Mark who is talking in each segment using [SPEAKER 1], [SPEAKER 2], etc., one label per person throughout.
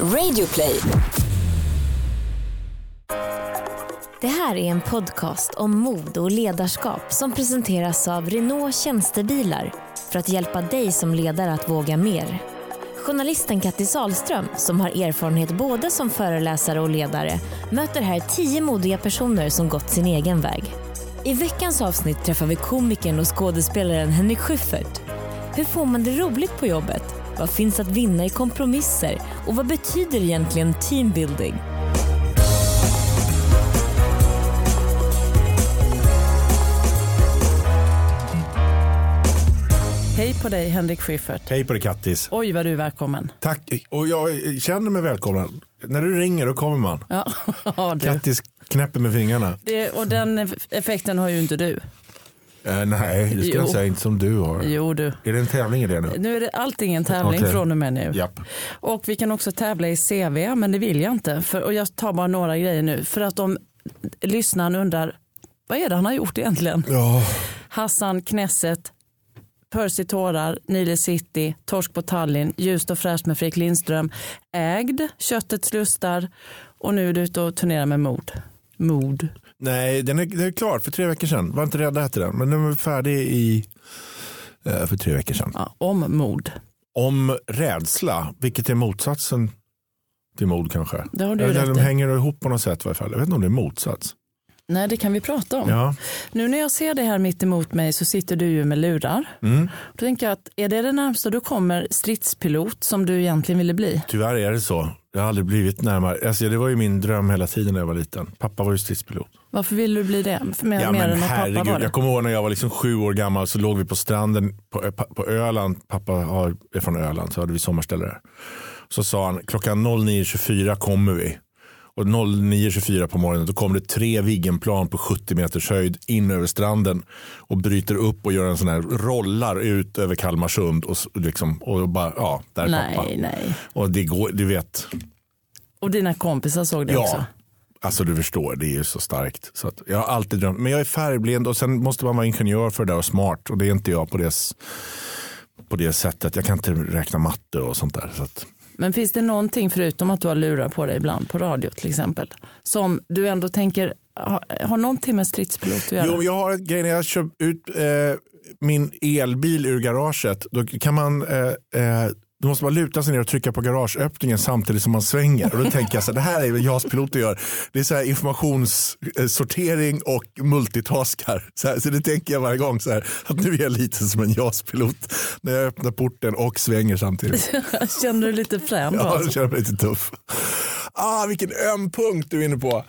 [SPEAKER 1] Radioplay.
[SPEAKER 2] Det här är en podcast om mod och ledarskap som presenteras av Renault Tjänstebilar för att hjälpa dig som ledare att våga mer. Journalisten Kattis Ahlström som har erfarenhet både som föreläsare och ledare, möter här tio modiga personer som gått sin egen väg. I veckans avsnitt träffar vi komikern och skådespelaren Henrik Schyffert. Hur får man det roligt på jobbet? Vad finns att vinna i kompromisser? Och vad betyder egentligen teambuilding?
[SPEAKER 3] Hej på dig Henrik Schyffert.
[SPEAKER 4] Hej på dig Kattis.
[SPEAKER 3] Oj vad du är välkommen.
[SPEAKER 4] Tack. Och jag känner mig välkommen. När du ringer då kommer man.
[SPEAKER 3] Ja, ja, du.
[SPEAKER 4] Kattis knäpper med fingrarna.
[SPEAKER 3] Det, och den effekten har ju inte du.
[SPEAKER 4] Eh, nej, det ska
[SPEAKER 3] Jo.
[SPEAKER 4] jag säga. Inte som du har.
[SPEAKER 3] Jo du.
[SPEAKER 4] Är det en tävling i det nu?
[SPEAKER 3] Nu är det allting en tävling
[SPEAKER 4] Okej.
[SPEAKER 3] från och med nu.
[SPEAKER 4] Japp.
[SPEAKER 3] Och vi kan också tävla i CV, men det vill jag inte. För, och jag tar bara några grejer nu. För att om lyssnaren undrar, vad är det han har gjort egentligen?
[SPEAKER 4] Ja.
[SPEAKER 3] Hassan Knesset, Percy Tårar, Nile City, Torsk på Tallinn, Ljust och fräscht med Fredrik Lindström, Ägd, Köttets lustar och nu är du ute och turnerar med mod. Mod.
[SPEAKER 4] Nej, den är, den är klar för tre veckor sedan. Var inte rädda hette den. Men den var färdig i, eh, för tre veckor sedan.
[SPEAKER 3] Ja, om mod.
[SPEAKER 4] Om rädsla, vilket är motsatsen till mod kanske.
[SPEAKER 3] Det har du
[SPEAKER 4] Eller
[SPEAKER 3] rätt
[SPEAKER 4] de
[SPEAKER 3] i.
[SPEAKER 4] hänger ihop på något sätt i varje fall. Jag vet inte om det är motsats.
[SPEAKER 3] Nej, det kan vi prata om.
[SPEAKER 4] Ja.
[SPEAKER 3] Nu när jag ser dig här mitt emot mig så sitter du ju med lurar.
[SPEAKER 4] Mm.
[SPEAKER 3] Då tänker jag att är det det närmsta du kommer stridspilot som du egentligen ville bli?
[SPEAKER 4] Tyvärr är det så. Jag har aldrig blivit närmare. Alltså, det var ju min dröm hela tiden när jag var liten. Pappa var ju stridspilot.
[SPEAKER 3] Varför ville du bli det? För Mer,
[SPEAKER 4] Ja,
[SPEAKER 3] mer
[SPEAKER 4] men
[SPEAKER 3] än att pappa var
[SPEAKER 4] herregud,
[SPEAKER 3] det?
[SPEAKER 4] jag kommer ihåg när jag var liksom sju år gammal så låg vi på stranden på, på Öland. Pappa har, är från Öland så hade vi sommarställe där. Så sa han klockan 09.24 kommer vi. Och 09.24 på morgonen då kom det tre Viggenplan på 70 meters höjd in över stranden och bryter upp och gör en sån här rollar ut över Kalmarsund och, liksom, och bara ja, där är
[SPEAKER 3] Nej,
[SPEAKER 4] pappa.
[SPEAKER 3] nej.
[SPEAKER 4] Och det går, du vet,
[SPEAKER 3] Och dina kompisar såg det
[SPEAKER 4] Ja.
[SPEAKER 3] också?
[SPEAKER 4] Alltså du förstår, det är ju så starkt. Så att jag har alltid drömt, men jag är färgblind och sen måste man vara ingenjör för det där och smart och det är inte jag på det, på det sättet. Jag kan inte räkna matte och sånt där. Så att,
[SPEAKER 3] Men finns det någonting förutom att du har lurar på dig ibland på radio till exempel som du ändå tänker har, har någonting med stridspilot att göra?
[SPEAKER 4] jo, jag har ett grej när jag kör ut eh, min elbil ur garaget. Då kan man eh, eh, då måste man luta sig ner och trycka på garageöppningen samtidigt som man svänger. Och då tänker jag så här, det här är vad JAS-piloter gör. Det är så här informationssortering och multitaskar. Så, här, så det tänker jag varje gång, så här, att nu är jag lite som en JAS-pilot. När jag öppnar porten och svänger samtidigt.
[SPEAKER 3] Känner du lite frän då?
[SPEAKER 4] Ja, jag känner mig lite tuff. Ah, vilken öm punkt du är inne på.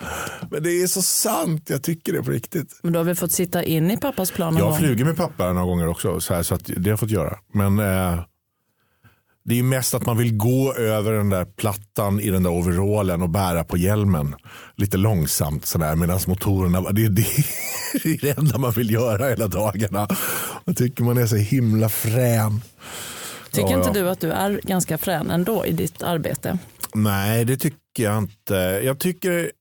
[SPEAKER 4] Men det är så sant, jag tycker det på riktigt.
[SPEAKER 3] Men du har väl fått sitta in i pappas plan någon
[SPEAKER 4] Jag har flugit med pappa några gånger också, så, här, så att det har jag fått göra. Men eh, det är ju mest att man vill gå över den där plattan i den där overallen och bära på hjälmen lite långsamt sådär medan motorerna, det det, det är det enda man vill göra hela dagarna. Jag tycker man är så himla frän.
[SPEAKER 3] Tycker
[SPEAKER 4] Ja,
[SPEAKER 3] inte
[SPEAKER 4] ja.
[SPEAKER 3] du att du är ganska frän ändå i ditt arbete?
[SPEAKER 4] Nej, det tycker jag inte. Jag tycker,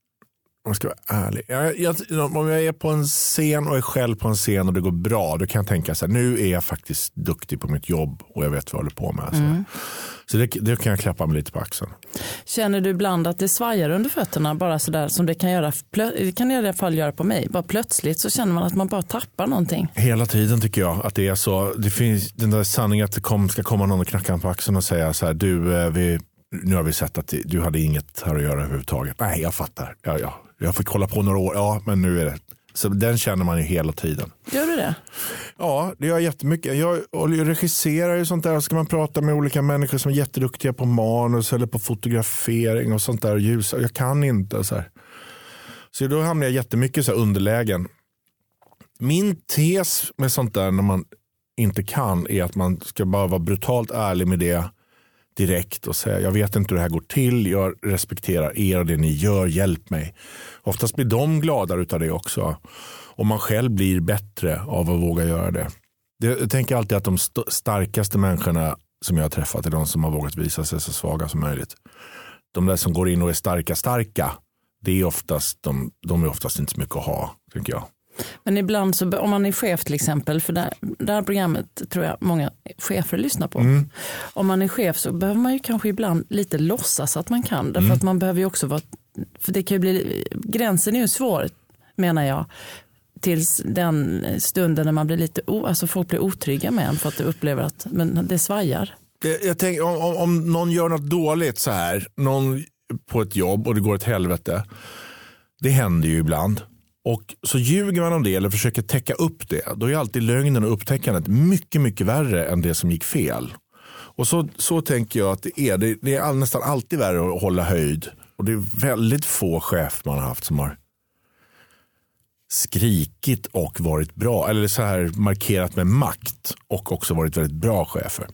[SPEAKER 4] om jag ska vara ärlig, jag, jag, om jag är på en scen och är själv på en scen och det går bra, då kan jag tänka så här, nu är jag faktiskt duktig på mitt jobb och jag vet vad jag håller på med. Så, så det, det kan jag klappa mig lite på axeln.
[SPEAKER 3] Känner du ibland att det svajar under fötterna bara sådär som det kan göra, det kan i alla fall göra på mig. Bara plötsligt så känner man att man bara tappar någonting.
[SPEAKER 4] Hela tiden tycker jag att det är så. Det finns den där sanningen att det kom, ska komma någon och knacka på axeln och säga så här, du, eh, vi, nu har vi sett att du hade inget här att göra överhuvudtaget. Nej, jag fattar. Ja, ja. Jag fick hålla på några år, ja, men nu är det. Så den känner man ju hela tiden.
[SPEAKER 3] Gör du det?
[SPEAKER 4] Ja, det gör jag jättemycket. Jag regisserar ju sånt där. Ska man prata med olika människor som är jätteduktiga på manus eller på fotografering och sånt där. Ljus. Jag kan inte. Så, här. så då hamnar jag jättemycket så här underlägen. Min tes med sånt där när man inte kan är att man ska bara vara brutalt ärlig med det direkt och säga jag vet inte hur det här går till, jag respekterar er och det ni gör, hjälp mig. Oftast blir de gladare utav det också. Och man själv blir bättre av att våga göra det. det jag tänker alltid att de st- starkaste människorna som jag har träffat är de som har vågat visa sig så svaga som möjligt. De där som går in och är starka, starka, det är oftast, de, de är oftast inte så mycket att ha, tycker jag.
[SPEAKER 3] Men ibland så, om man är chef till exempel, för det, här programmet tror jag många chefer lyssnar på.
[SPEAKER 4] Mm.
[SPEAKER 3] Om man är chef så behöver man ju kanske ibland lite låtsas att man kan. Därför
[SPEAKER 4] Mm.
[SPEAKER 3] att man behöver ju också vara, för det kan ju bli, gränsen är ju svår menar jag. Tills den stunden när man blir lite, o, alltså folk blir otrygga med en för att de upplever att men det svajar.
[SPEAKER 4] Jag, jag tänker, om, om, om någon gör något dåligt så här, någon på ett jobb och det går åt helvete. Det händer ju ibland. Och så ljuger man om det eller försöker täcka upp det. Då är alltid lögnen och upptäckandet mycket, mycket värre än det som gick fel. Och så, så tänker jag att det är. Det, det är all, nästan alltid värre att hålla höjd. Och det är väldigt få chefer man har haft som har skrikit och varit bra. Eller så här markerat med makt och också varit väldigt bra chefer.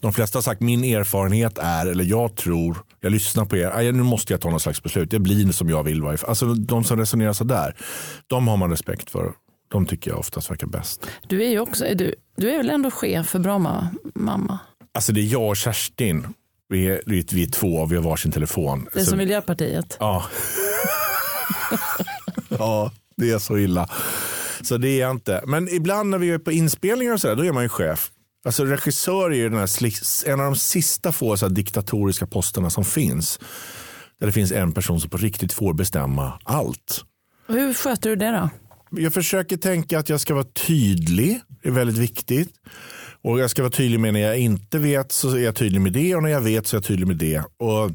[SPEAKER 4] De flesta har sagt min erfarenhet är, eller jag tror, jag lyssnar på er, nu måste jag ta något slags beslut, det blir som jag vill. Alltså de som resonerar så där, de har man respekt för. De tycker jag oftast verkar bäst.
[SPEAKER 3] Du är ju också, du, du är väl ändå chef för Bromma mamma?
[SPEAKER 4] Alltså det är jag och Kerstin, vi är, vi är två och vi har varsin telefon.
[SPEAKER 3] Det är
[SPEAKER 4] Så-
[SPEAKER 3] som Miljöpartiet.
[SPEAKER 4] Ja. ja, det är så illa. Så det är jag inte. Men ibland när vi är på inspelningar och så där, då är man ju chef. Alltså regissör är ju den här, en av de sista få så diktatoriska posterna som finns. Där det finns en person som på riktigt får bestämma allt.
[SPEAKER 3] Och Hur sköter du det då?
[SPEAKER 4] Jag försöker tänka att jag ska vara tydlig. Det är väldigt viktigt. Och jag ska vara tydlig med när jag inte vet så är jag tydlig med det och när jag vet så är jag tydlig med det. Och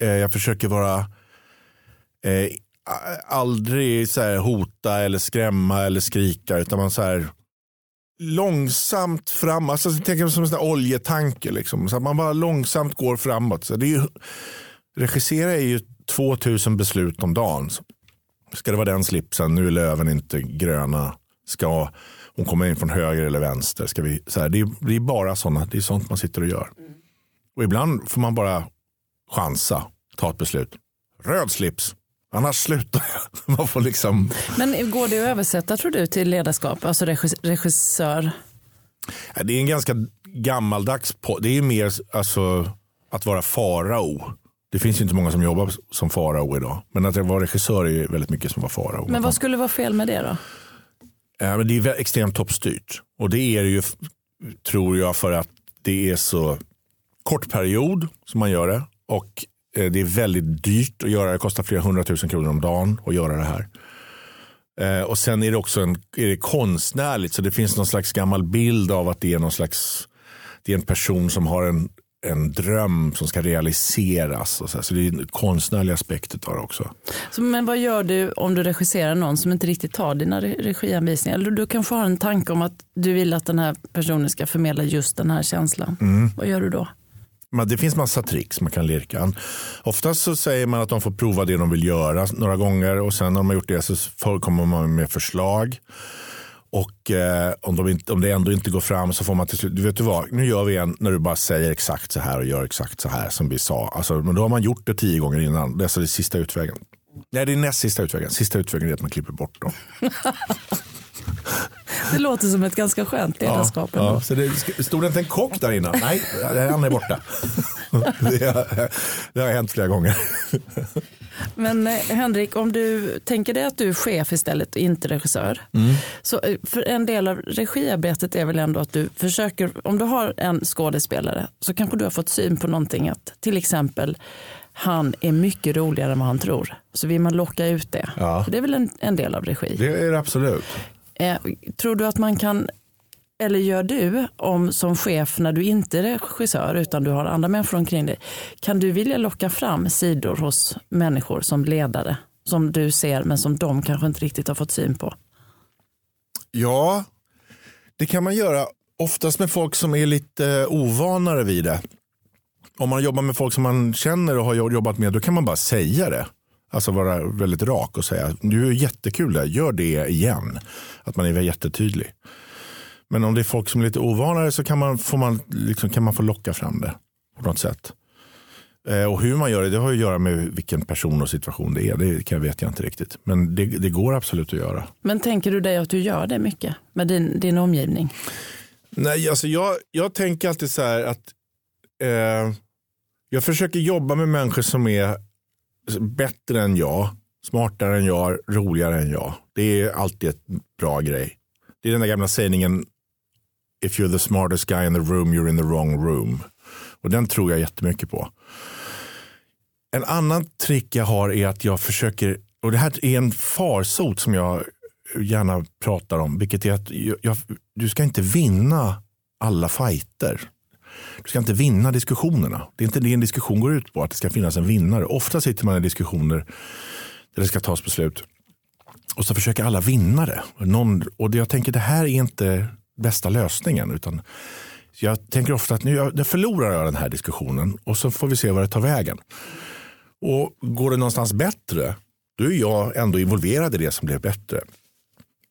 [SPEAKER 4] eh, Jag försöker vara eh, aldrig så hota eller skrämma eller skrika utan man så här långsamt fram, alltså tänk mig som en sån oljetanke liksom. Så att man bara långsamt går framåt. Så det är ju, regissera är ju 2000 beslut om dagen. Ska det vara den slipsen? Nu är löven inte gröna. Ska hon komma in från höger eller vänster? Ska vi, så här, det, är, det är bara sådana, det är sånt man sitter och gör. Och ibland får man bara chansa, ta ett beslut. Röd slips, annars slutar jag. Man får liksom,
[SPEAKER 3] Men går det att översätta tror du till ledarskap, alltså regis- regissör?
[SPEAKER 4] det är en ganska gammaldags, po- det är mer alltså, att vara farao. Det finns ju inte många som jobbar som farao idag. Men att vara regissör är ju väldigt mycket som vara farao.
[SPEAKER 3] Men vad skulle vara fel med det då?
[SPEAKER 4] Det är extremt toppstyrt. Och det är det ju, tror jag, för att det är så kort period som man gör det. Och det är väldigt dyrt att göra det. Det kostar flera hundratusen kronor om dagen att göra det här. Eh, och sen är det också en, är det konstnärligt. Så det finns någon slags gammal bild av att det är någon slags, det är en person som har en, en dröm som ska realiseras. Och så, här. så det är en konstnärlig aspekt av det också.
[SPEAKER 3] Så, men vad gör du om du regisserar någon som inte riktigt tar dina re- regianvisningar? Eller du kanske har en tanke om att du vill att den här personen ska förmedla just den här känslan. Vad gör du då?
[SPEAKER 4] Men det finns massa tricks man kan lirka. Oftast så säger man att de får prova det de vill göra några gånger och sen när de har gjort det så kommer man med förslag. Och eh, om, de inte, om det ändå inte går fram så får man till slut, du vet du vad, nu gör vi en när du bara säger exakt så här och gör exakt så här som vi sa. Alltså, men då har man gjort det tio gånger innan, det är alltså det sista utvägen. Nej, det är näst sista utvägen. Sista utvägen är att man klipper bort dem.
[SPEAKER 3] Det låter som ett ganska skönt ledarskap. ändå.
[SPEAKER 4] Ja, så det, stod det inte en kock där innan? Nej, han är borta. det, har, det har hänt flera gånger.
[SPEAKER 3] Men eh, Henrik, om du tänker dig att du är chef istället och inte regissör. Så eh, för en del av regiarbetet är väl ändå att du försöker, om du har en skådespelare så kanske du har fått syn på någonting att till exempel han är mycket roligare än vad han tror. Så vill man locka ut det.
[SPEAKER 4] Ja.
[SPEAKER 3] Det är väl en, en del av regi.
[SPEAKER 4] Det är det absolut.
[SPEAKER 3] Eh, tror du att man kan, eller gör du om som chef när du inte är regissör utan du har andra människor omkring dig, kan du vilja locka fram sidor hos människor som ledare som du ser men som de kanske inte riktigt har fått syn på?
[SPEAKER 4] Ja, det kan man göra. Oftast med folk som är lite eh, ovanare vid det. Om man jobbar med folk som man känner och har jobbat med, då kan man bara säga det. Alltså vara väldigt rak och säga, du är jättekul där, gör det igen. Att man är jättetydlig. Men om det är folk som är lite ovanare så kan man, får man, liksom, kan man få locka fram det på något sätt. Eh, och hur man gör det, det har att göra med vilken person och situation det är. Det kan, vet jag inte riktigt. Men det, det går absolut att göra.
[SPEAKER 3] Men tänker du dig att du gör det mycket med din, din omgivning?
[SPEAKER 4] Nej, alltså jag, jag tänker alltid så här att eh, jag försöker jobba med människor som är bättre än jag smartare än jag, roligare än jag. Det är alltid ett bra grej. Det är den där gamla sägningen if you're the smartest guy in the room you're in the wrong room. Och den tror jag jättemycket på. En annan trick jag har är att jag försöker, och det här är en farsot som jag gärna pratar om, vilket är att jag, du ska inte vinna alla fighter. Du ska inte vinna diskussionerna. Det är inte det en diskussion går ut på, att det ska finnas en vinnare. Ofta sitter man i diskussioner där det ska tas beslut och så försöker alla vinna det. Någon, och jag tänker det här är inte bästa lösningen. Utan jag tänker ofta att nu jag förlorar jag den här diskussionen och så får vi se vad det tar vägen. Och Går det någonstans bättre, då är jag ändå involverad i det som blev bättre.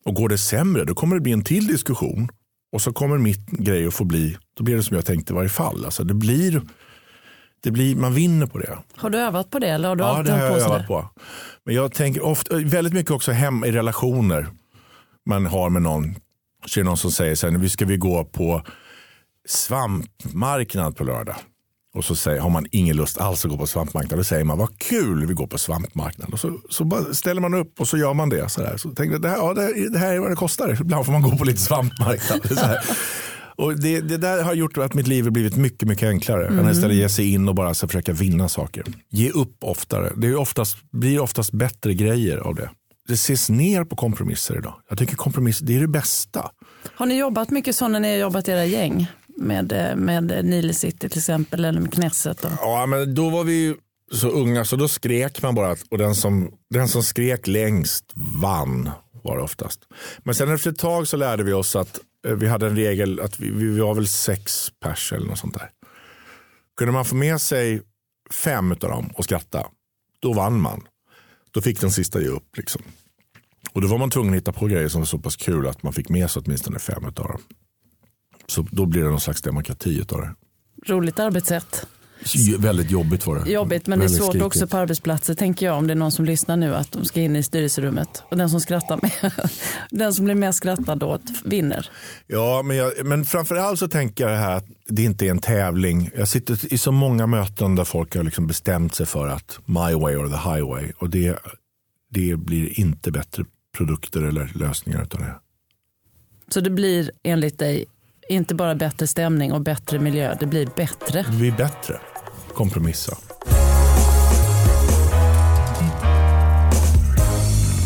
[SPEAKER 4] Och Går det sämre, då kommer det bli en till diskussion. Och så kommer mitt grej att få bli, då blir det som jag tänkte i varje fall. Alltså det blir, det blir, man vinner på det.
[SPEAKER 3] Har du övat på det? Eller har du
[SPEAKER 4] ja, det har jag övat på. Men jag tänker ofta, väldigt mycket också hem i relationer man har med någon. Så är det någon som säger så här, nu ska vi gå på svampmarknad på lördag. Och så säger, har man ingen lust alls att gå på svampmarknad. Då säger man vad kul vi går på svampmarknad. Och så, så ställer man upp och så gör man det. Så, där. så tänkte jag, det här, ja, det, det här är vad det kostar. Ibland får man gå på lite svampmarknad. Och det, det, där har gjort att mitt liv har blivit mycket, mycket enklare. Mm. Än istället ge sig in och bara så försöka vinna saker. Ge upp oftare. Det är oftast, blir oftast bättre grejer av det. Det ses ner på kompromisser idag. Jag tycker kompromisser, det är det bästa.
[SPEAKER 3] Har ni jobbat mycket så när ni har jobbat i era gäng? Med, eh, med Nile City till exempel eller med Knesset? Då.
[SPEAKER 4] Ja, men då var vi så unga så då skrek man bara och den som, den som skrek längst vann var det oftast. Men sen efter ett tag så lärde vi oss att eh, vi hade en regel att vi, vi var väl sex pers eller något sånt där. Kunde man få med sig fem av dem och skratta, då vann man. Då fick den sista ge upp. Liksom. Och då var man tvungen att hitta på grejer som var så pass kul att man fick med sig åtminstone fem av dem. Så då blir det någon slags demokrati av det.
[SPEAKER 3] Roligt arbetssätt.
[SPEAKER 4] Väldigt jobbigt var det.
[SPEAKER 3] Jobbigt men Väldigt det är svårt skrikigt. också på arbetsplatser tänker jag om det är någon som lyssnar nu att de ska in i styrelserummet och den som skrattar med, den som blir mest skrattad då vinner.
[SPEAKER 4] Ja men, jag, men framförallt så tänker jag det här att det inte är en tävling. Jag sitter i så många möten där folk har liksom bestämt sig för att my way or the highway och det, det blir inte bättre produkter eller lösningar utav det.
[SPEAKER 3] Så det blir enligt dig inte bara bättre stämning och bättre miljö, det blir bättre.
[SPEAKER 4] Det blir bättre. Kompromissa.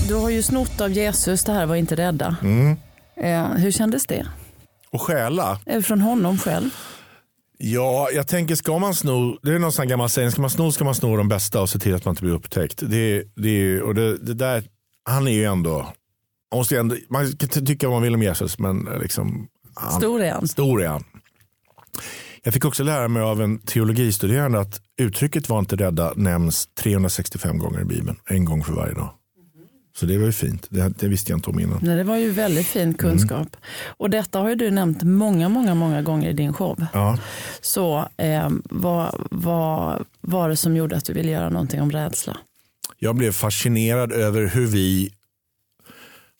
[SPEAKER 3] Du har ju snott av Jesus, det här var inte rädda.
[SPEAKER 4] Mm.
[SPEAKER 3] Eh, hur kändes det?
[SPEAKER 4] Och stjäla?
[SPEAKER 3] Från honom själv?
[SPEAKER 4] Ja, jag tänker ska man sno, det är någon sån gammal sägning, ska man sno ska man sno de bästa och se till att man inte blir upptäckt. Det, det, och det, det där, han är ju ändå, man, måste ändå, man kan tycka vad man vill om Jesus, men liksom,
[SPEAKER 3] han, stor är han.
[SPEAKER 4] Stor är han. Jag fick också lära mig av en teologistuderande att uttrycket var inte rädda nämns 365 gånger i Bibeln. En gång för varje dag. Så det var ju fint. Det, det, visste jag inte om innan.
[SPEAKER 3] Nej, det var ju väldigt fin kunskap. Mm. Och detta har ju du nämnt många, många, många gånger i din show.
[SPEAKER 4] Ja.
[SPEAKER 3] Så eh, vad, vad var det som gjorde att du ville göra någonting om rädsla?
[SPEAKER 4] Jag blev fascinerad över hur vi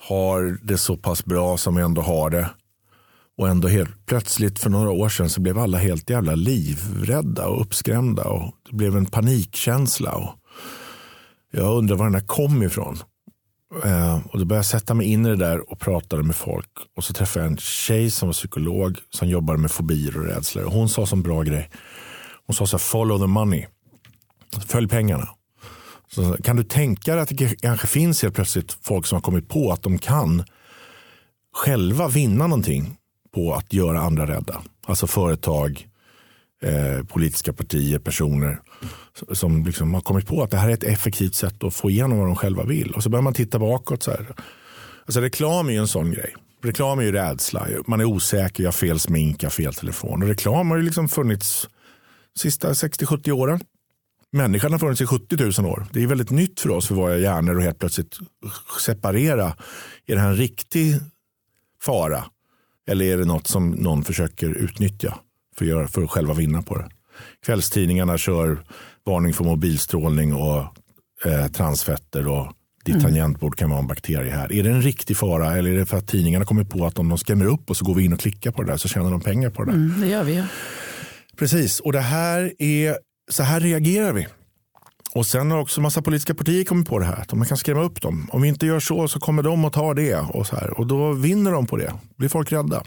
[SPEAKER 4] har det så pass bra som vi ändå har det. Och ändå helt plötsligt för några år sedan så blev alla helt jävla livrädda och uppskrämda. Och det blev en panikkänsla. Och jag undrar var den där kom ifrån. Eh, och då började jag sätta mig in i det där och pratade med folk. Och så träffade jag en tjej som var psykolog som jobbade med fobier och rädslor. Och hon sa som bra grej. Hon sa så här, follow the money. Följ pengarna. Så kan du tänka dig att det kanske finns helt plötsligt folk som har kommit på att de kan själva vinna någonting på att göra andra rädda. Alltså företag, eh, politiska partier, personer som liksom har kommit på att det här är ett effektivt sätt att få igenom vad de själva vill. Och så börjar man titta bakåt. Så här. Alltså reklam är ju en sån grej. Reklam är ju rädsla. Man är osäker, jag har fel smink, jag har fel telefon. Och reklam har ju liksom funnits de sista 60-70 åren. Människan har funnits i 70 000 år. Det är väldigt nytt för oss för våra hjärnor att helt plötsligt separera. Är det här en riktig fara? Eller är det något som någon försöker utnyttja för att, göra, för att själva vinna på det? Kvällstidningarna kör varning för mobilstrålning och eh, transfetter och ditt mm. tangentbord kan vara en bakterie här. Är det en riktig fara eller är det för att tidningarna kommer på att om de skrämmer upp och så går vi in och klickar på det där så tjänar de pengar på det där.
[SPEAKER 3] Mm, det gör vi ju.
[SPEAKER 4] Precis, och det här är, så här reagerar vi. Och sen har också massa politiska partier kommit på det här. Att man kan skrämma upp dem. Om vi inte gör så så kommer de att ta det. Och, så här. och då vinner de på det. blir folk rädda.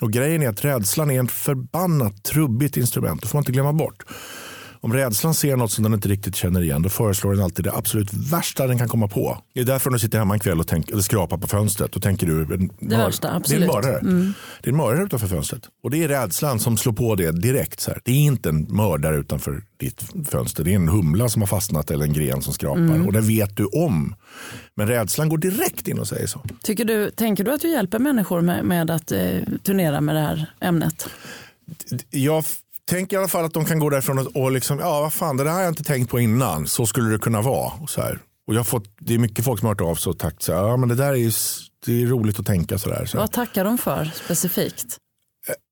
[SPEAKER 4] Och grejen är att rädslan är ett förbannat trubbigt instrument. Det får man inte glömma bort. Om rädslan ser något som den inte riktigt känner igen då föreslår den alltid det absolut värsta den kan komma på. Det är därför du sitter hemma en kväll och tänk, eller skrapar på fönstret och tänker du en
[SPEAKER 3] det värsta, absolut.
[SPEAKER 4] Det är en mördare. Mm. Det är en mördare utanför fönstret. Och det är rädslan som slår på det direkt. Så här. Det är inte en mördare utanför ditt fönster. Det är en humla som har fastnat eller en gren som skrapar. Mm. Och det vet du om. Men rädslan går direkt in och säger så.
[SPEAKER 3] Tycker du, tänker du att du hjälper människor med, med att eh, turnera med det här ämnet?
[SPEAKER 4] Jag tänk i alla fall att de kan gå därifrån och, och liksom, ja vad fan det där har jag inte tänkt på innan. Så skulle det kunna vara. Och så här. Och jag har fått, det är mycket folk som har hört av sig och tackat. Ja men det där är ju det är roligt att tänka sådär. Så.
[SPEAKER 3] Vad tackar de för specifikt?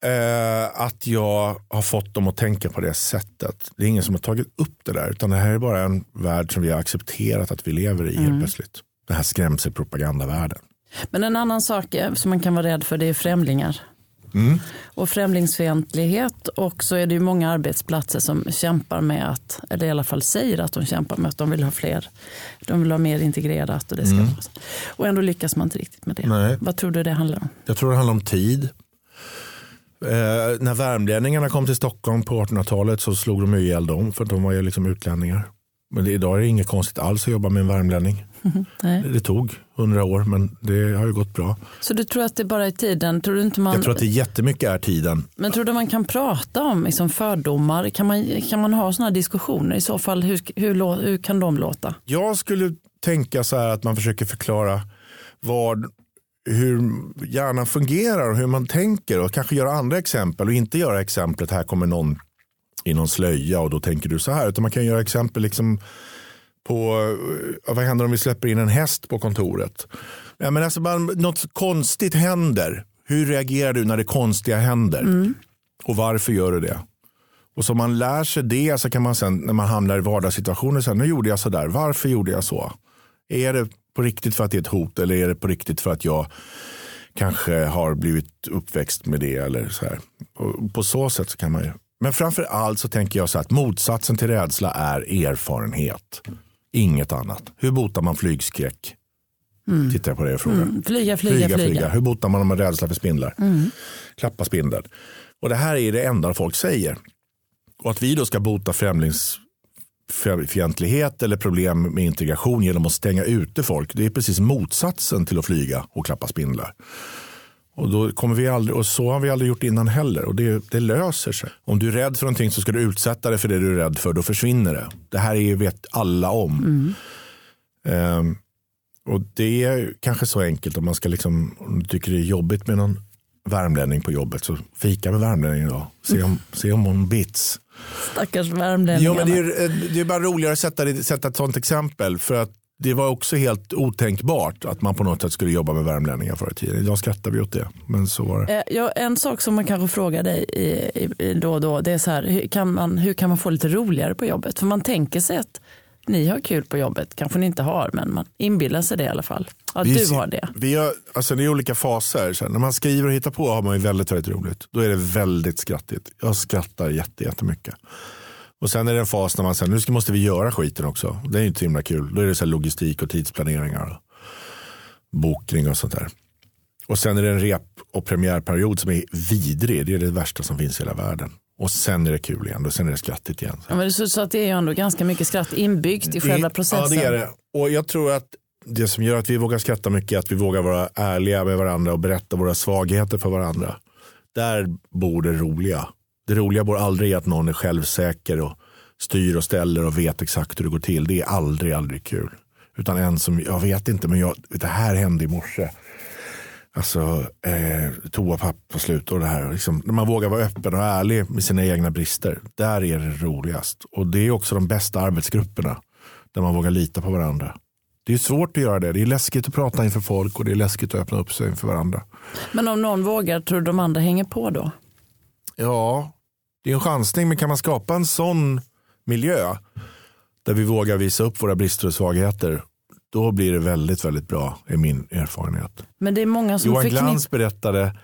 [SPEAKER 4] Eh, att jag har fått dem att tänka på det sättet. Det är ingen som har tagit upp det där. Utan det här är bara en värld som vi har accepterat att vi lever i mm. helt plötsligt. Den här skrämselpropagandavärlden.
[SPEAKER 3] Men en annan sak som man kan vara rädd för det är främlingar. Mm. Och främlingsfientlighet och så är det ju många arbetsplatser som kämpar med att, eller i alla fall säger att de kämpar med att de vill ha fler, de vill ha mer integrerat och det ska mm. Och ändå lyckas man inte riktigt med det. Nej. Vad tror du det handlar om?
[SPEAKER 4] Jag tror det handlar om tid. Eh, när värmlänningarna kom till Stockholm på 1800-talet så slog de ihjäl dem för de var ju liksom utlänningar. Men idag är det inget konstigt alls att jobba med en värmlänning. Nej. Det tog hundra år men det har ju gått bra.
[SPEAKER 3] Så du tror att det bara är tiden? Tror du inte man...
[SPEAKER 4] Jag tror att det jättemycket är tiden.
[SPEAKER 3] Men tror du man kan prata om liksom fördomar? Kan man, kan man ha sådana diskussioner? I så fall, hur, hur, hur kan de låta?
[SPEAKER 4] Jag skulle tänka så här att man försöker förklara vad hur hjärnan fungerar och hur man tänker och kanske göra andra exempel och inte göra exemplet här kommer någon i någon slöja och då tänker du så här utan man kan göra exempel liksom på vad händer om vi släpper in en häst på kontoret. Ja, men alltså bara, något konstigt händer. Hur reagerar du när det konstiga händer? Mm. Och varför gör du det? Och så man lär sig det så kan man sen när man hamnar i vardagssituationer säga nu gjorde jag så där. Varför gjorde jag så? Är det på riktigt för att det är ett hot eller är det på riktigt för att jag kanske har blivit uppväxt med det eller så här. Och på så sätt så kan man ju. Men framför allt så tänker jag så att motsatsen till rädsla är erfarenhet. Inget annat. Hur botar man flygskräck? Mm. Tittar jag på det och frågar. Mm.
[SPEAKER 3] Flyga, flyga, flyga, flyga,
[SPEAKER 4] Hur botar man med rädsla för spindlar? Mm. Klappa spindel. Och det här är det enda folk säger. Och att vi då ska bota främlingsfientlighet eller problem med integration genom att stänga ute folk. Det är precis motsatsen till att flyga och klappa spindlar. Och, då kommer vi aldrig, och så har vi aldrig gjort innan heller. Och det, det, löser sig. Om du är rädd för någonting så ska du utsätta dig för det du är rädd för. Då försvinner det. Det här är, vet alla om. Mm. Um, och Det är kanske så enkelt om man ska liksom, om du tycker det är jobbigt med någon värmlänning på jobbet så fika med värmlänningen då. Se om, se om hon bits.
[SPEAKER 3] Stackars värmlänningarna.
[SPEAKER 4] Jo, men det, är, det är bara roligare att sätta, sätta ett sånt exempel. För att det var också helt otänkbart att man på något sätt skulle jobba med värmlänningar förr i tiden. Idag skrattar vi åt det, men så var det.
[SPEAKER 3] Eh, ja, en sak som man kanske frågar dig i, i, då och då, det är så här, hur kan, man, hur kan man få lite roligare på jobbet? För man tänker sig att ni har kul på jobbet, kanske ni inte har, men man inbillar sig det i alla fall. Att vi, du har det.
[SPEAKER 4] Vi har, alltså det är olika faser. Så när man skriver och hittar på har man ju väldigt, väldigt roligt. Då är det väldigt skrattigt. Jag skrattar jättemycket. Och sen är det en fas när man säger nu måste vi göra skiten också. Det är inte så himla kul. Då är det så logistik och tidsplaneringar. Och bokning och sånt där. Och sen är det en rep och premiärperiod som är vidrig. Det är det värsta som finns i hela världen. Och sen är det kul igen och sen är det skrattigt igen.
[SPEAKER 3] Ja, men så, så att det är ju ändå ganska mycket skratt inbyggt i själva processen.
[SPEAKER 4] Ja det är det. Och jag tror att det som gör att vi vågar skratta mycket är att vi vågar vara ärliga med varandra och berätta våra svagheter för varandra. Där bor det roliga. Det roliga bor aldrig i att någon är självsäker och styr och ställer och vet exakt hur det går till. Det är aldrig, aldrig kul. Utan en som, jag vet inte, men jag, det här hände i morse. Alltså eh, toapapper slut och det här. Liksom, när man vågar vara öppen och ärlig med sina egna brister. Där är det roligast. Och det är också de bästa arbetsgrupperna. Där man vågar lita på varandra. Det är svårt att göra det. Det är läskigt att prata inför folk och det är läskigt att öppna upp sig inför varandra.
[SPEAKER 3] Men om någon vågar, tror du de andra hänger på då?
[SPEAKER 4] Ja, det är en chansning. Men kan man skapa en sån miljö där vi vågar visa upp våra brister och svagheter då blir det väldigt, väldigt bra i min erfarenhet.
[SPEAKER 3] Men det är många som
[SPEAKER 4] Johan förknipp... Glans berättade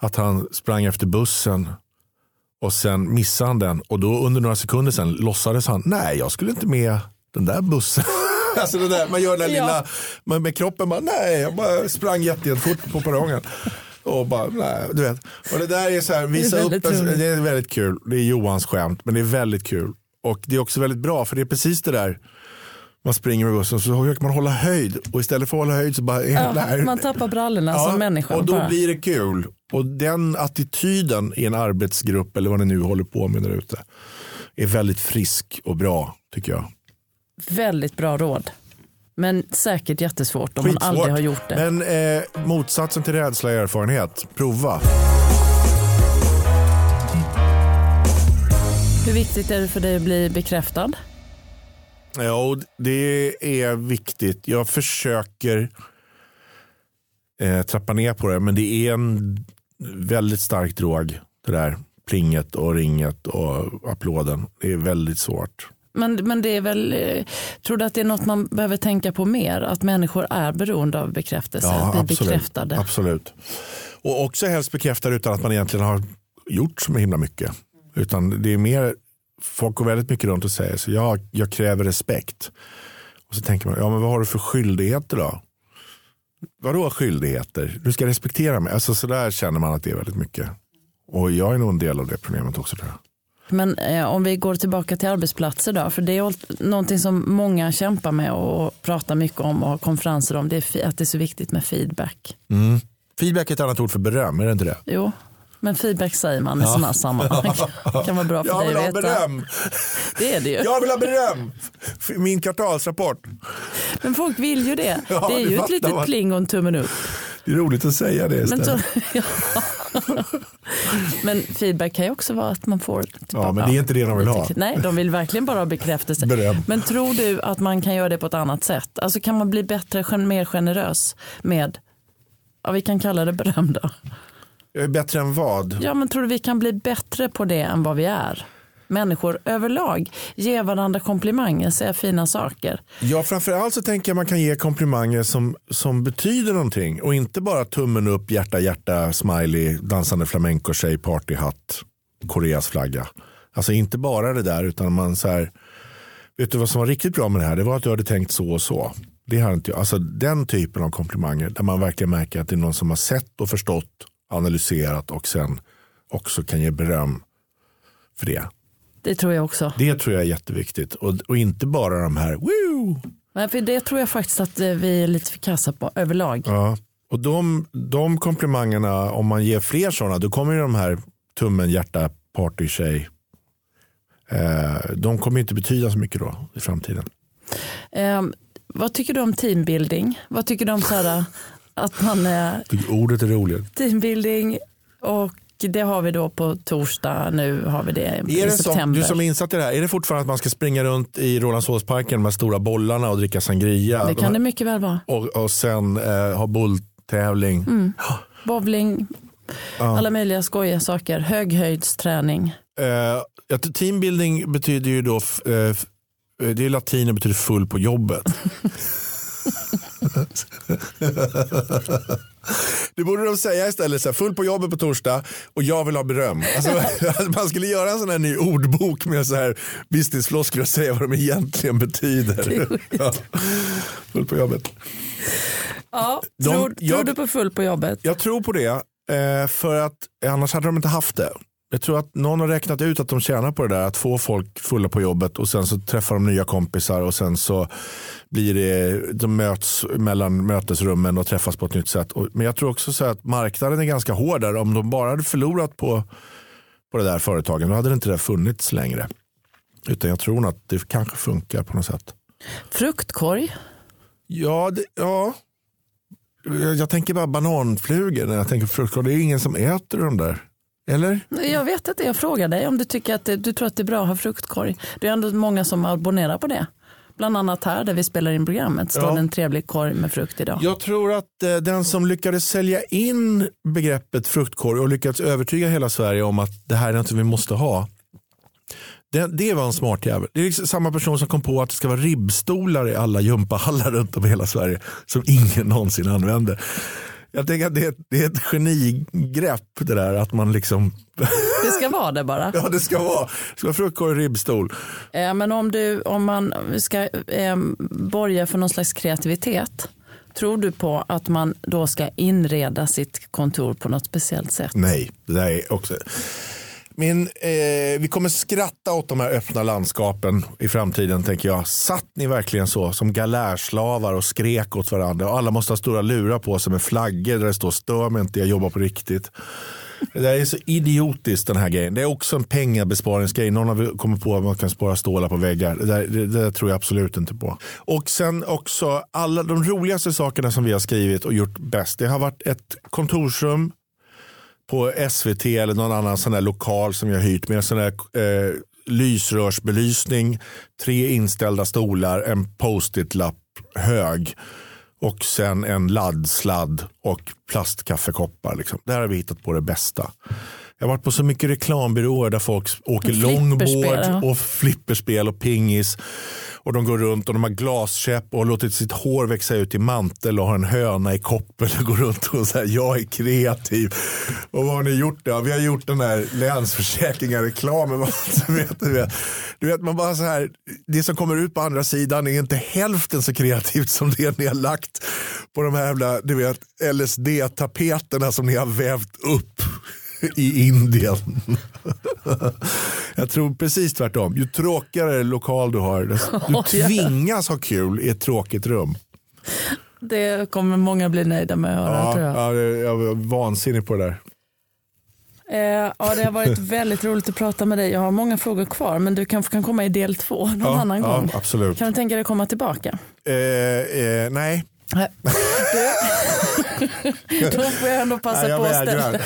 [SPEAKER 4] att han sprang efter bussen och sen missade han den och då under några sekunder sen låtsades han, nej jag skulle inte med den där bussen. alltså det där, man gör den där
[SPEAKER 3] Ja.
[SPEAKER 4] lilla, man, med kroppen bara, nej, jag bara sprang jätte- jättefort på perrongen. Och bara, nej, du vet. Och det där är så här, visa
[SPEAKER 3] Det är
[SPEAKER 4] upp, en, det är väldigt kul. Det är Johans skämt, men det är väldigt kul. Och det är också väldigt bra, för det är precis det där, man springer med bussen så försöker man hålla höjd och istället för att hålla höjd så bara
[SPEAKER 3] Ja,
[SPEAKER 4] där.
[SPEAKER 3] man tappar brallorna som människa.
[SPEAKER 4] Och då
[SPEAKER 3] bara.
[SPEAKER 4] blir det kul. Och den attityden i en arbetsgrupp eller vad ni nu håller på med där ute är väldigt frisk och bra tycker jag.
[SPEAKER 3] Väldigt bra råd. Men säkert jättesvårt om man
[SPEAKER 4] Skitsvårt.
[SPEAKER 3] aldrig har gjort det.
[SPEAKER 4] Men eh, motsatsen till rädsla är erfarenhet. Prova.
[SPEAKER 3] Hur viktigt är det för dig att bli bekräftad?
[SPEAKER 4] Ja, det är viktigt. Jag försöker eh, trappa ner på det men det är en väldigt stark drog. Det där plinget och ringet och applåden. Det är väldigt svårt.
[SPEAKER 3] Men, men det är väl, eh, tror du att det är något man behöver tänka på mer? Att människor är beroende av bekräftelse, att bli
[SPEAKER 4] absolut.
[SPEAKER 3] bekräftade.
[SPEAKER 4] absolut. Och också helst bekräftad utan att man egentligen har gjort så himla mycket. Utan det är mer, folk går väldigt mycket runt och säger så jag, jag kräver respekt. Och så tänker man, ja men vad har du för skyldigheter då? Vadå skyldigheter? Du ska respektera mig. Alltså så där känner man att det är väldigt mycket. Och jag är nog en del av det problemet också tror jag.
[SPEAKER 3] Men eh, om vi går tillbaka till arbetsplatser då, för det är någonting som många kämpar med och pratar mycket om och har konferenser om, det är att det är så viktigt med feedback.
[SPEAKER 4] Feedback är ett annat ord för beröm, är det inte det?
[SPEAKER 3] Jo, men feedback säger man i sådana här sammanhang. kan vara bra för
[SPEAKER 4] Jag
[SPEAKER 3] dig
[SPEAKER 4] vill
[SPEAKER 3] att
[SPEAKER 4] ha
[SPEAKER 3] veta.
[SPEAKER 4] beröm!
[SPEAKER 3] Det är det ju.
[SPEAKER 4] Jag vill ha beröm! Min kvartalsrapport.
[SPEAKER 3] Men folk vill ju det.
[SPEAKER 4] Ja,
[SPEAKER 3] det är
[SPEAKER 4] det
[SPEAKER 3] ju ett litet
[SPEAKER 4] man.
[SPEAKER 3] pling och en tummen upp.
[SPEAKER 4] Det är roligt att säga det
[SPEAKER 3] Men,
[SPEAKER 4] istället.
[SPEAKER 3] så, ja. men feedback kan ju också vara att man får tillbaka.
[SPEAKER 4] Ja, men det är inte det de vill ha.
[SPEAKER 3] Nej, de vill verkligen bara ha bekräftelse.
[SPEAKER 4] Beröm.
[SPEAKER 3] Men tror du att man kan göra det på ett annat sätt? Alltså kan man bli bättre, mer generös med, ja vi kan kalla det beröm då.
[SPEAKER 4] Jag är bättre än vad?
[SPEAKER 3] Ja men tror du vi kan bli bättre på det än vad vi är? Människor överlag, ge varandra komplimanger, säga fina saker.
[SPEAKER 4] Ja, framförallt så tänker jag man kan ge komplimanger som, som betyder någonting och inte bara tummen upp, hjärta, hjärta, smiley, dansande flamenco-tjej, partyhatt, Koreas flagga. Alltså inte bara det där utan man så här, vet du vad som var riktigt bra med det här? Det var att du hade tänkt så och så. Det har inte jag. Alltså den typen av komplimanger där man verkligen märker att det är någon som har sett och förstått, analyserat och sen också kan ge beröm för det.
[SPEAKER 3] Det tror jag också.
[SPEAKER 4] Det tror jag är jätteviktigt och, och inte bara de här woo!
[SPEAKER 3] Men för det tror jag faktiskt att eh, vi är lite för kassa på överlag.
[SPEAKER 4] Ja. Och de, de komplimangerna, om man ger fler sådana, då kommer ju de här tummen, hjärta, partytjej, eh, de kommer inte betyda så mycket då i framtiden.
[SPEAKER 3] Ehm, vad tycker du om teambuilding? Vad tycker du om så här, att man är
[SPEAKER 4] ordet är roligt.
[SPEAKER 3] teambuilding och det har vi då på torsdag. Nu har vi det
[SPEAKER 4] Är
[SPEAKER 3] i
[SPEAKER 4] det som,
[SPEAKER 3] september.
[SPEAKER 4] du som är insatt i det här, är det fortfarande att man ska springa runt i Rålambshovsparken med stora bollarna och dricka sangria?
[SPEAKER 3] det
[SPEAKER 4] De
[SPEAKER 3] kan
[SPEAKER 4] här-
[SPEAKER 3] det mycket väl vara.
[SPEAKER 4] och, och sen eh, ha bulltävling.
[SPEAKER 3] Mm. Bowling, alla möjliga skojiga saker. Höghöjdsträning.
[SPEAKER 4] Eh, ja, teambuilding betyder ju då, eh, f- det är latin och betyder full på jobbet. Det borde de säga istället, så här, full på jobbet på torsdag och jag vill ha beröm. Alltså, man skulle göra en sån här ny ordbok med så här businessfloskler och säga vad de egentligen betyder. Ja. Full på jobbet.
[SPEAKER 3] Ja,
[SPEAKER 4] De-
[SPEAKER 3] tror,
[SPEAKER 4] jag-
[SPEAKER 3] tror du på full på jobbet?
[SPEAKER 4] Jag tror på det, eh, för att annars hade de inte haft det. Jag tror att någon har räknat ut att de tjänar på det där, att få folk fulla på jobbet och sen så träffar de nya kompisar och sen så blir det, de möts mellan mötesrummen och träffas på ett nytt sätt. Men jag tror också så att marknaden är ganska hård där. Om de bara hade förlorat på, på det där företagen då hade det inte det funnits längre. Utan jag tror att det kanske funkar på något sätt.
[SPEAKER 3] Fruktkorg?
[SPEAKER 4] Ja, det, ja. Jag, jag tänker bara bananflugor när jag tänker fruktkorg. Det är ingen som äter de där. Eller?
[SPEAKER 3] Jag vet inte, jag frågar dig om du tycker att det, du tror att det är bra att ha fruktkorg. Det är ändå många som abonnerar på det. Bland annat här där vi spelar in programmet står
[SPEAKER 4] Ja.
[SPEAKER 3] en trevlig korg med frukt idag.
[SPEAKER 4] Jag tror att eh, den som lyckades sälja in begreppet fruktkorg och lyckats övertyga hela Sverige om att det här är något vi måste ha. Det, det var en smart jävel. Det är liksom samma person som kom på att det ska vara ribbstolar i alla gympahallar runt om i hela Sverige som ingen någonsin använder. Jag tänker att det är, det är ett genigrepp det där att man liksom,
[SPEAKER 3] Det ska vara det bara.
[SPEAKER 4] ja det ska vara, det ska vara fruktkorg och ribbstol.
[SPEAKER 3] Eh, Men om, du, om man ska eh, borga för någon slags kreativitet, tror du på att man då ska inreda sitt kontor på något speciellt sätt?
[SPEAKER 4] Nej, det där är också. Min, eh, vi kommer skratta åt de här öppna landskapen i framtiden tänker jag. Satt ni verkligen så som galärslavar och skrek åt varandra och alla måste ha stora lurar på sig med flaggor där det står stör mig inte, jag jobbar på riktigt. Det där är så idiotiskt den här grejen. Det är också en pengabesparingsgrej. Någon har kommit på att man kan spara stålar på väggar. Det, där, det, det där tror jag absolut inte på. Och sen också alla de roligaste sakerna som vi har skrivit och gjort bäst. Det har varit ett kontorsrum på SVT eller någon annan sån där lokal som jag hyrt med sån där eh, lysrörsbelysning, tre inställda stolar, en post-it-lapp hög och sen en laddsladd och plastkaffekoppar. Liksom. Där har vi hittat på det bästa. Jag har varit på så mycket reklambyråer där folk åker
[SPEAKER 3] ja.
[SPEAKER 4] och flipperspel och pingis. Och de går runt och de har glaskäpp och har låtit sitt hår växa ut i mantel och har en höna i koppel och går runt och säger jag är kreativ. Och vad har ni gjort då? Vi har gjort den här Länsförsäkringar-reklamen. du, vet, du, vet, du vet, man bara så här, det som kommer ut på andra sidan är inte hälften så kreativt som det ni har lagt på de här jävla du vet, LSD-tapeterna som ni har vävt upp i Indien. Jag tror precis tvärtom. Ju tråkigare lokal du har, du tvingas ha kul i ett tråkigt rum.
[SPEAKER 3] Det kommer många bli nöjda med att höra
[SPEAKER 4] Ja,
[SPEAKER 3] tror jag.
[SPEAKER 4] ja, jag var vansinnig på det där.
[SPEAKER 3] Eh, ja, det har varit väldigt roligt att prata med dig. Jag har många frågor kvar men du kanske kan komma i del två någon
[SPEAKER 4] Ja,
[SPEAKER 3] annan
[SPEAKER 4] ja,
[SPEAKER 3] gång.
[SPEAKER 4] absolut.
[SPEAKER 3] Kan du tänka dig att komma tillbaka?
[SPEAKER 4] Eh, eh, nej,
[SPEAKER 3] då får jag ändå passa
[SPEAKER 4] nej jag
[SPEAKER 3] på att ställa.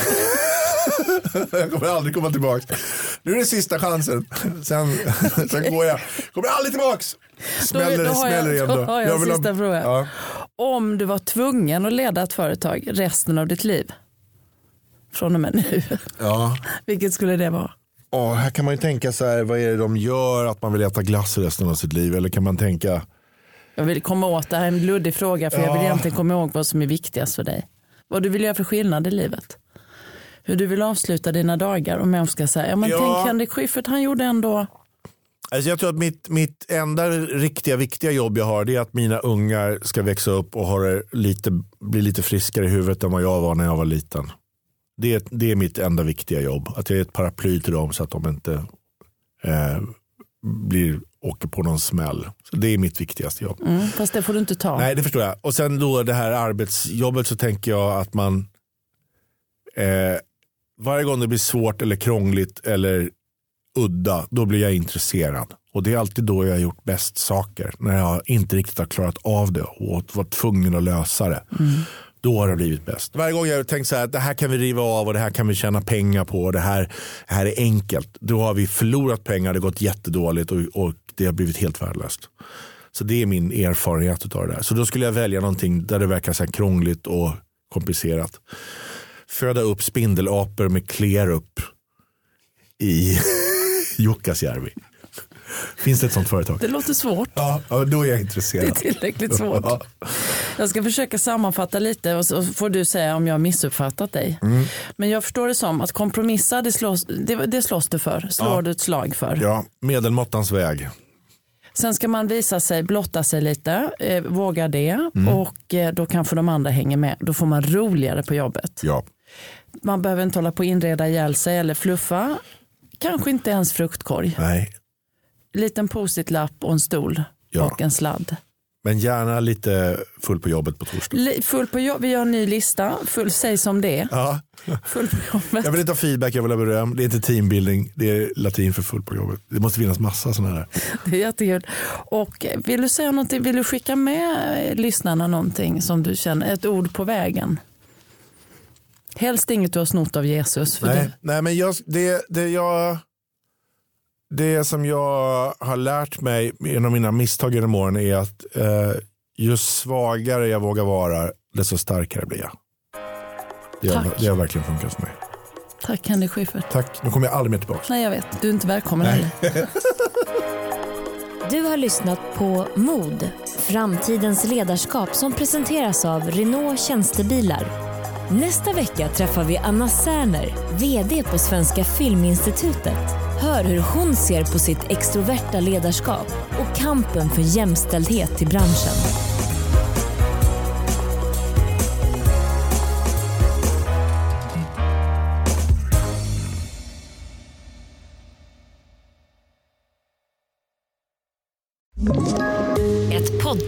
[SPEAKER 4] jag kommer aldrig komma tillbaka. Nu är det sista chansen. Sen, sen går jag. Kommer aldrig tillbaks. Smäller,
[SPEAKER 3] då
[SPEAKER 4] det
[SPEAKER 3] har jag-
[SPEAKER 4] smäller igen
[SPEAKER 3] då
[SPEAKER 4] då.
[SPEAKER 3] har jag en
[SPEAKER 4] vill ha-
[SPEAKER 3] sista fråga.
[SPEAKER 4] Ja.
[SPEAKER 3] Om du var tvungen att leda ett företag resten av ditt liv, från och med nu,
[SPEAKER 4] Ja.
[SPEAKER 3] vilket skulle det vara?
[SPEAKER 4] Ja, här kan man ju tänka så här, vad är det de gör att man vill äta glass resten av sitt liv? Eller kan man tänka,
[SPEAKER 3] Jag vill komma åt, det här är en luddig fråga för jag vill
[SPEAKER 4] Ja.
[SPEAKER 3] egentligen komma ihåg vad som är viktigast för dig. Vad du vill göra för skillnad i livet. Hur du vill avsluta dina dagar om jag ska säga, ja men
[SPEAKER 4] Ja.
[SPEAKER 3] tänk Henrik Schyffert, han gjorde ändå,
[SPEAKER 4] Alltså jag tror att mitt, mitt enda riktiga viktiga jobb jag har det är att mina ungar ska växa upp och ha lite, bli lite friskare i huvudet än vad jag var när jag var liten. Det är, det är mitt enda viktiga jobb. Att jag är ett paraply till dem så att de inte eh, blir, åker på någon smäll. Så det är mitt viktigaste jobb.
[SPEAKER 3] mm, fast det får du inte ta.
[SPEAKER 4] Nej, det förstår jag. Och sen då det här arbetsjobbet så tänker jag att man eh, varje gång det blir svårt eller krångligt eller udda, då blir jag intresserad. Och det är alltid då jag har gjort bäst saker. När jag inte riktigt har klarat av det och var tvungen att lösa det. Då har det blivit bäst. Varje gång jag har tänkt så här, det här kan vi riva av och det här kan vi tjäna pengar på. Och det, här, det här är enkelt. Då har vi förlorat pengar, det har gått jättedåligt och, och det har blivit helt värdelöst. Så det är min erfarenhet av det där. Så då skulle jag välja någonting där det verkar så här krångligt och komplicerat. Föda upp spindelapor med Clearup i Jukkasjärvi. Finns det ett sånt företag?
[SPEAKER 3] Det låter svårt.
[SPEAKER 4] Ja, då är jag
[SPEAKER 3] Det är
[SPEAKER 4] intresserad.
[SPEAKER 3] tillräckligt svårt.
[SPEAKER 4] Ja.
[SPEAKER 3] Jag ska försöka sammanfatta lite och så får du säga om jag har missuppfattat dig.
[SPEAKER 4] Mm.
[SPEAKER 3] Men jag förstår det som att kompromissa, det slås, det, det slåss du för, slår
[SPEAKER 4] Ja.
[SPEAKER 3] du ett slag för.
[SPEAKER 4] Ja, medelmåttans väg.
[SPEAKER 3] Sen ska man visa sig, blotta sig lite, eh, våga det
[SPEAKER 4] Mm.
[SPEAKER 3] och eh, då kanske de andra hänger med. Då får man roligare på jobbet.
[SPEAKER 4] Ja.
[SPEAKER 3] Man behöver inte hålla på att inreda ihjäl sig eller fluffa. Kanske inte ens fruktkorg.
[SPEAKER 4] Nej,
[SPEAKER 3] Liten post-it-lapp och en stol
[SPEAKER 4] Ja.
[SPEAKER 3] och en sladd.
[SPEAKER 4] men gärna lite full på jobbet på torsdag.
[SPEAKER 3] Full på jobb, vi gör en ny lista. Full, säg som det är.
[SPEAKER 4] Ja.
[SPEAKER 3] Full på jobbet.
[SPEAKER 4] Jag vill inte ha feedback, jag vill ha beröm. Det är inte teambuilding, det är latin för full på jobbet. Det måste finnas massa sådana här.
[SPEAKER 3] Det är jättekul. Och vill du säga någonting, vill du skicka med eh, lyssnarna någonting som du känner, ett ord på vägen? Helst inget du har snott av Jesus. För
[SPEAKER 4] Nej,
[SPEAKER 3] det,
[SPEAKER 4] nej men jag, det, det, jag, det som jag har lärt mig genom mina misstag genom åren är att eh, ju svagare jag vågar vara, desto starkare blir jag. Det har,
[SPEAKER 3] Tack.
[SPEAKER 4] det har verkligen funkat för mig.
[SPEAKER 3] tack Henrik Schyffert.
[SPEAKER 4] Tack, nu kommer jag aldrig mer tillbaka.
[SPEAKER 3] Nej jag vet, du är inte välkommen heller.
[SPEAKER 2] Du har lyssnat på Mod, framtidens ledarskap som presenteras av Renault Tjänstebilar. Nästa vecka träffar vi Anna Särner, VD på Svenska Filminstitutet. Hör hur hon ser på sitt extroverta ledarskap och kampen för jämställdhet i branschen.